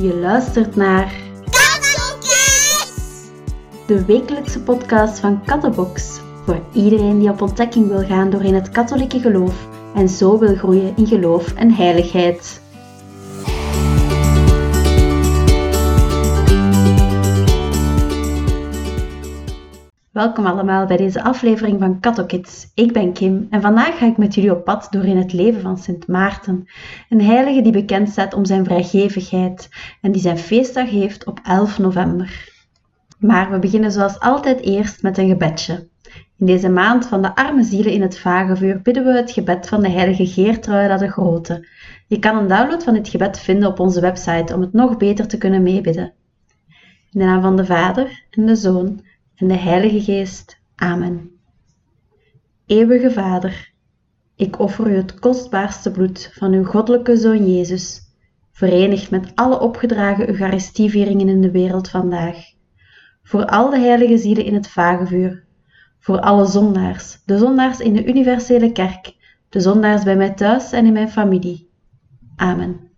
Je luistert naar Kattelkes! de wekelijkse podcast van Kattenbox. Voor iedereen die op ontdekking wil gaan door in het katholieke geloof en zo wil groeien in geloof en heiligheid. Welkom allemaal bij deze aflevering van Kattokids. Ik ben Kim en vandaag ga ik met jullie op pad door in het leven van Sint Maarten, een heilige die bekend staat om zijn vrijgevigheid en die zijn feestdag heeft op 11 november. Maar we beginnen zoals altijd eerst met een gebedje. In deze maand van de arme zielen in het vagevuur bidden we het gebed van de heilige Geertruida de Grote. Je kan een download van dit gebed vinden op onze website om het nog beter te kunnen meebidden. In de naam van de Vader en de Zoon en de Heilige Geest. Amen. Eeuwige Vader, ik offer u het kostbaarste bloed van uw goddelijke Zoon Jezus, verenigd met alle opgedragen Eucharistievieringen in de wereld vandaag, voor al de heilige zielen in het vagevuur, voor alle zondaars, de zondaars in de universele kerk, de zondaars bij mij thuis en in mijn familie. Amen.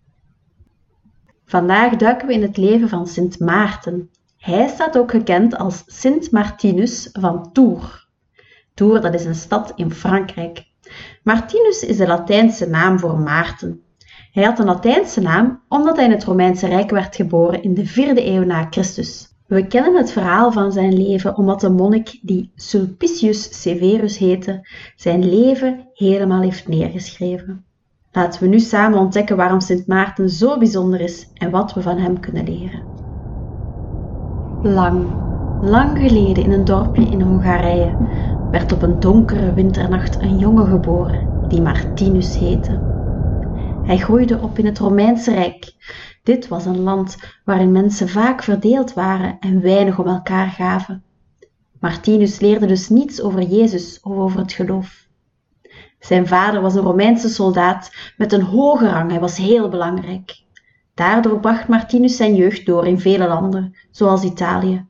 Vandaag duiken we in het leven van Sint Maarten, hij staat ook gekend als Sint Martinus van Tours. Tours, dat is een stad in Frankrijk. Martinus is de Latijnse naam voor Maarten. Hij had een Latijnse naam omdat hij in het Romeinse Rijk werd geboren in de vierde eeuw na Christus. We kennen het verhaal van zijn leven omdat de monnik die Sulpicius Severus heette, zijn leven helemaal heeft neergeschreven. Laten we nu samen ontdekken waarom Sint Maarten zo bijzonder is en wat we van hem kunnen leren. Lang, lang geleden in een dorpje in Hongarije werd op een donkere winternacht een jongen geboren die Martinus heette. Hij groeide op in het Romeinse Rijk. Dit was een land waarin mensen vaak verdeeld waren en weinig om elkaar gaven. Martinus leerde dus niets over Jezus of over het geloof. Zijn vader was een Romeinse soldaat met een hoge rang, hij was heel belangrijk. Daardoor bracht Martinus zijn jeugd door in vele landen, zoals Italië.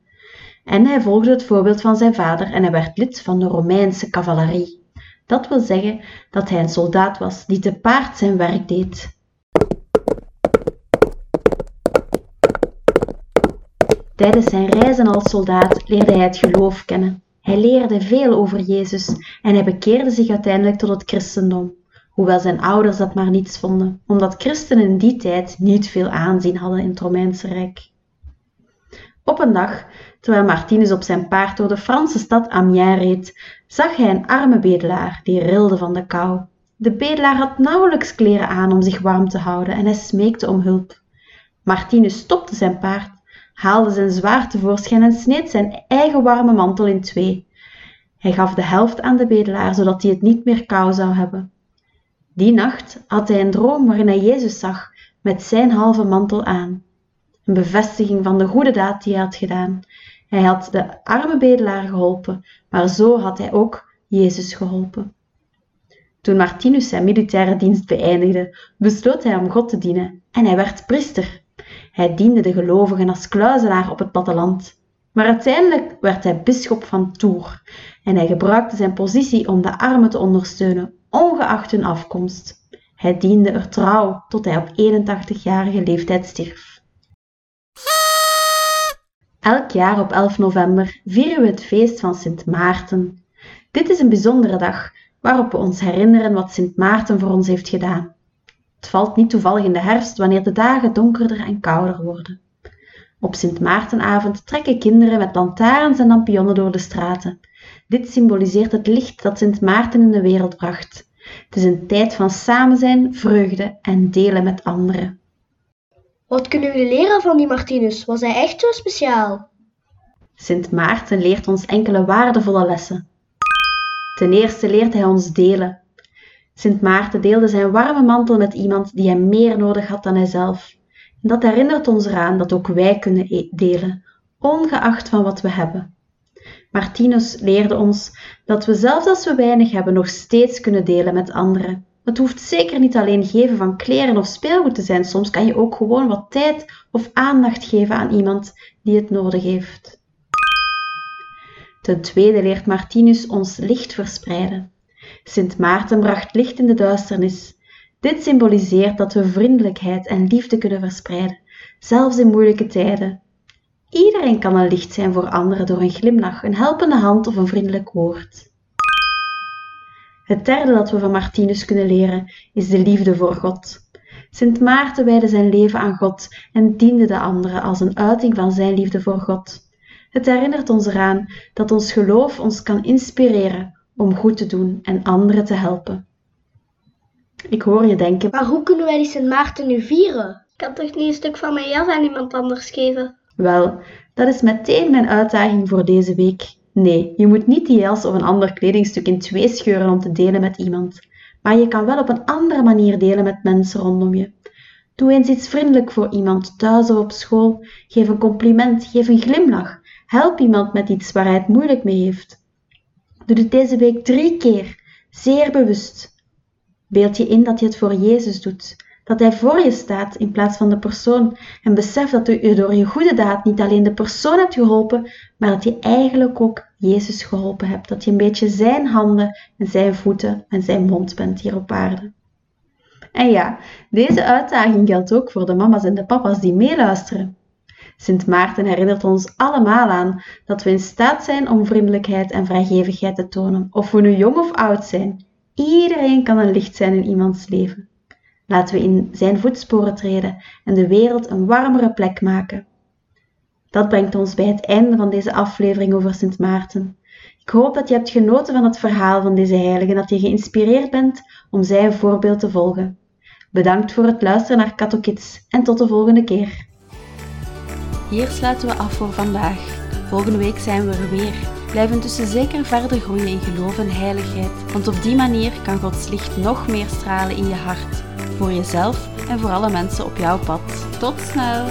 En hij volgde het voorbeeld van zijn vader en hij werd lid van de Romeinse cavalerie. Dat wil zeggen dat hij een soldaat was die te paard zijn werk deed. Tijdens zijn reizen als soldaat leerde hij het geloof kennen. Hij leerde veel over Jezus en hij bekeerde zich uiteindelijk tot het christendom hoewel zijn ouders dat maar niets vonden, omdat christenen in die tijd niet veel aanzien hadden in het Romeinse Rijk. Op een dag, terwijl Martinus op zijn paard door de Franse stad Amiens reed, zag hij een arme bedelaar die rilde van de kou. De bedelaar had nauwelijks kleren aan om zich warm te houden en hij smeekte om hulp. Martinus stopte zijn paard, haalde zijn zwaard tevoorschijn en sneed zijn eigen warme mantel in twee. Hij gaf de helft aan de bedelaar, zodat hij het niet meer kou zou hebben. Die nacht had hij een droom waarin hij Jezus zag met zijn halve mantel aan. Een bevestiging van de goede daad die hij had gedaan. Hij had de arme bedelaar geholpen, maar zo had hij ook Jezus geholpen. Toen Martinus zijn militaire dienst beëindigde, besloot hij om God te dienen en hij werd priester. Hij diende de gelovigen als kluizenaar op het platteland. Maar uiteindelijk werd hij bisschop van Tours en hij gebruikte zijn positie om de armen te ondersteunen ongeacht hun afkomst. Hij diende er trouw tot hij op 81-jarige leeftijd stierf. Elk jaar op 11 november vieren we het feest van Sint Maarten. Dit is een bijzondere dag waarop we ons herinneren wat Sint Maarten voor ons heeft gedaan. Het valt niet toevallig in de herfst wanneer de dagen donkerder en kouder worden. Op Sint Maartenavond trekken kinderen met lantaarns en lampionnen door de straten. Dit symboliseert het licht dat Sint Maarten in de wereld bracht. Het is een tijd van samen zijn, vreugde en delen met anderen. Wat kunnen jullie leren van die Martinus? Was hij echt zo speciaal? Sint Maarten leert ons enkele waardevolle lessen. Ten eerste leert hij ons delen. Sint Maarten deelde zijn warme mantel met iemand die hem meer nodig had dan hijzelf. En dat herinnert ons eraan dat ook wij kunnen e- delen, ongeacht van wat we hebben. Martinus leerde ons dat we zelfs als we weinig hebben nog steeds kunnen delen met anderen. Het hoeft zeker niet alleen geven van kleren of speelgoed te zijn. Soms kan je ook gewoon wat tijd of aandacht geven aan iemand die het nodig heeft. Ten tweede leert Martinus ons licht verspreiden. Sint Maarten bracht licht in de duisternis. Dit symboliseert dat we vriendelijkheid en liefde kunnen verspreiden, zelfs in moeilijke tijden. Iedereen kan een licht zijn voor anderen door een glimlach, een helpende hand of een vriendelijk woord. Het derde dat we van Martinus kunnen leren is de liefde voor God. Sint Maarten wijde zijn leven aan God en diende de anderen als een uiting van zijn liefde voor God. Het herinnert ons eraan dat ons geloof ons kan inspireren om goed te doen en anderen te helpen. Ik hoor je denken, Maar hoe kunnen wij die Sint Maarten nu vieren? Ik kan toch niet een stuk van mijn jas aan iemand anders geven? Wel, dat is meteen mijn uitdaging voor deze week. Nee, je moet niet die jas of een ander kledingstuk in twee scheuren om te delen met iemand. Maar je kan wel op een andere manier delen met mensen rondom je. Doe eens iets vriendelijk voor iemand, thuis of op school. Geef een compliment, geef een glimlach. Help iemand met iets waar hij het moeilijk mee heeft. Doe dit deze week drie keer, zeer bewust. Beeld je in dat je het voor Jezus doet, dat Hij voor je staat in plaats van de persoon en besef dat je door je goede daad niet alleen de persoon hebt geholpen, maar dat je eigenlijk ook Jezus geholpen hebt, dat je een beetje Zijn handen en Zijn voeten en Zijn mond bent hier op aarde. En ja, deze uitdaging geldt ook voor de mama's en de papa's die meeluisteren. Sint Maarten herinnert ons allemaal aan dat we in staat zijn om vriendelijkheid en vrijgevigheid te tonen, of we nu jong of oud zijn. Iedereen kan een licht zijn in iemands leven. Laten we in zijn voetsporen treden en de wereld een warmere plek maken. Dat brengt ons bij het einde van deze aflevering over Sint Maarten. Ik hoop dat je hebt genoten van het verhaal van deze heilige en dat je geïnspireerd bent om zijn voorbeeld te volgen. Bedankt voor het luisteren naar Kids en tot de volgende keer. Hier sluiten we af voor vandaag. Volgende week zijn we er weer. Blijf intussen zeker verder groeien in geloof en heiligheid, want op die manier kan Gods licht nog meer stralen in je hart, voor jezelf en voor alle mensen op jouw pad. Tot snel!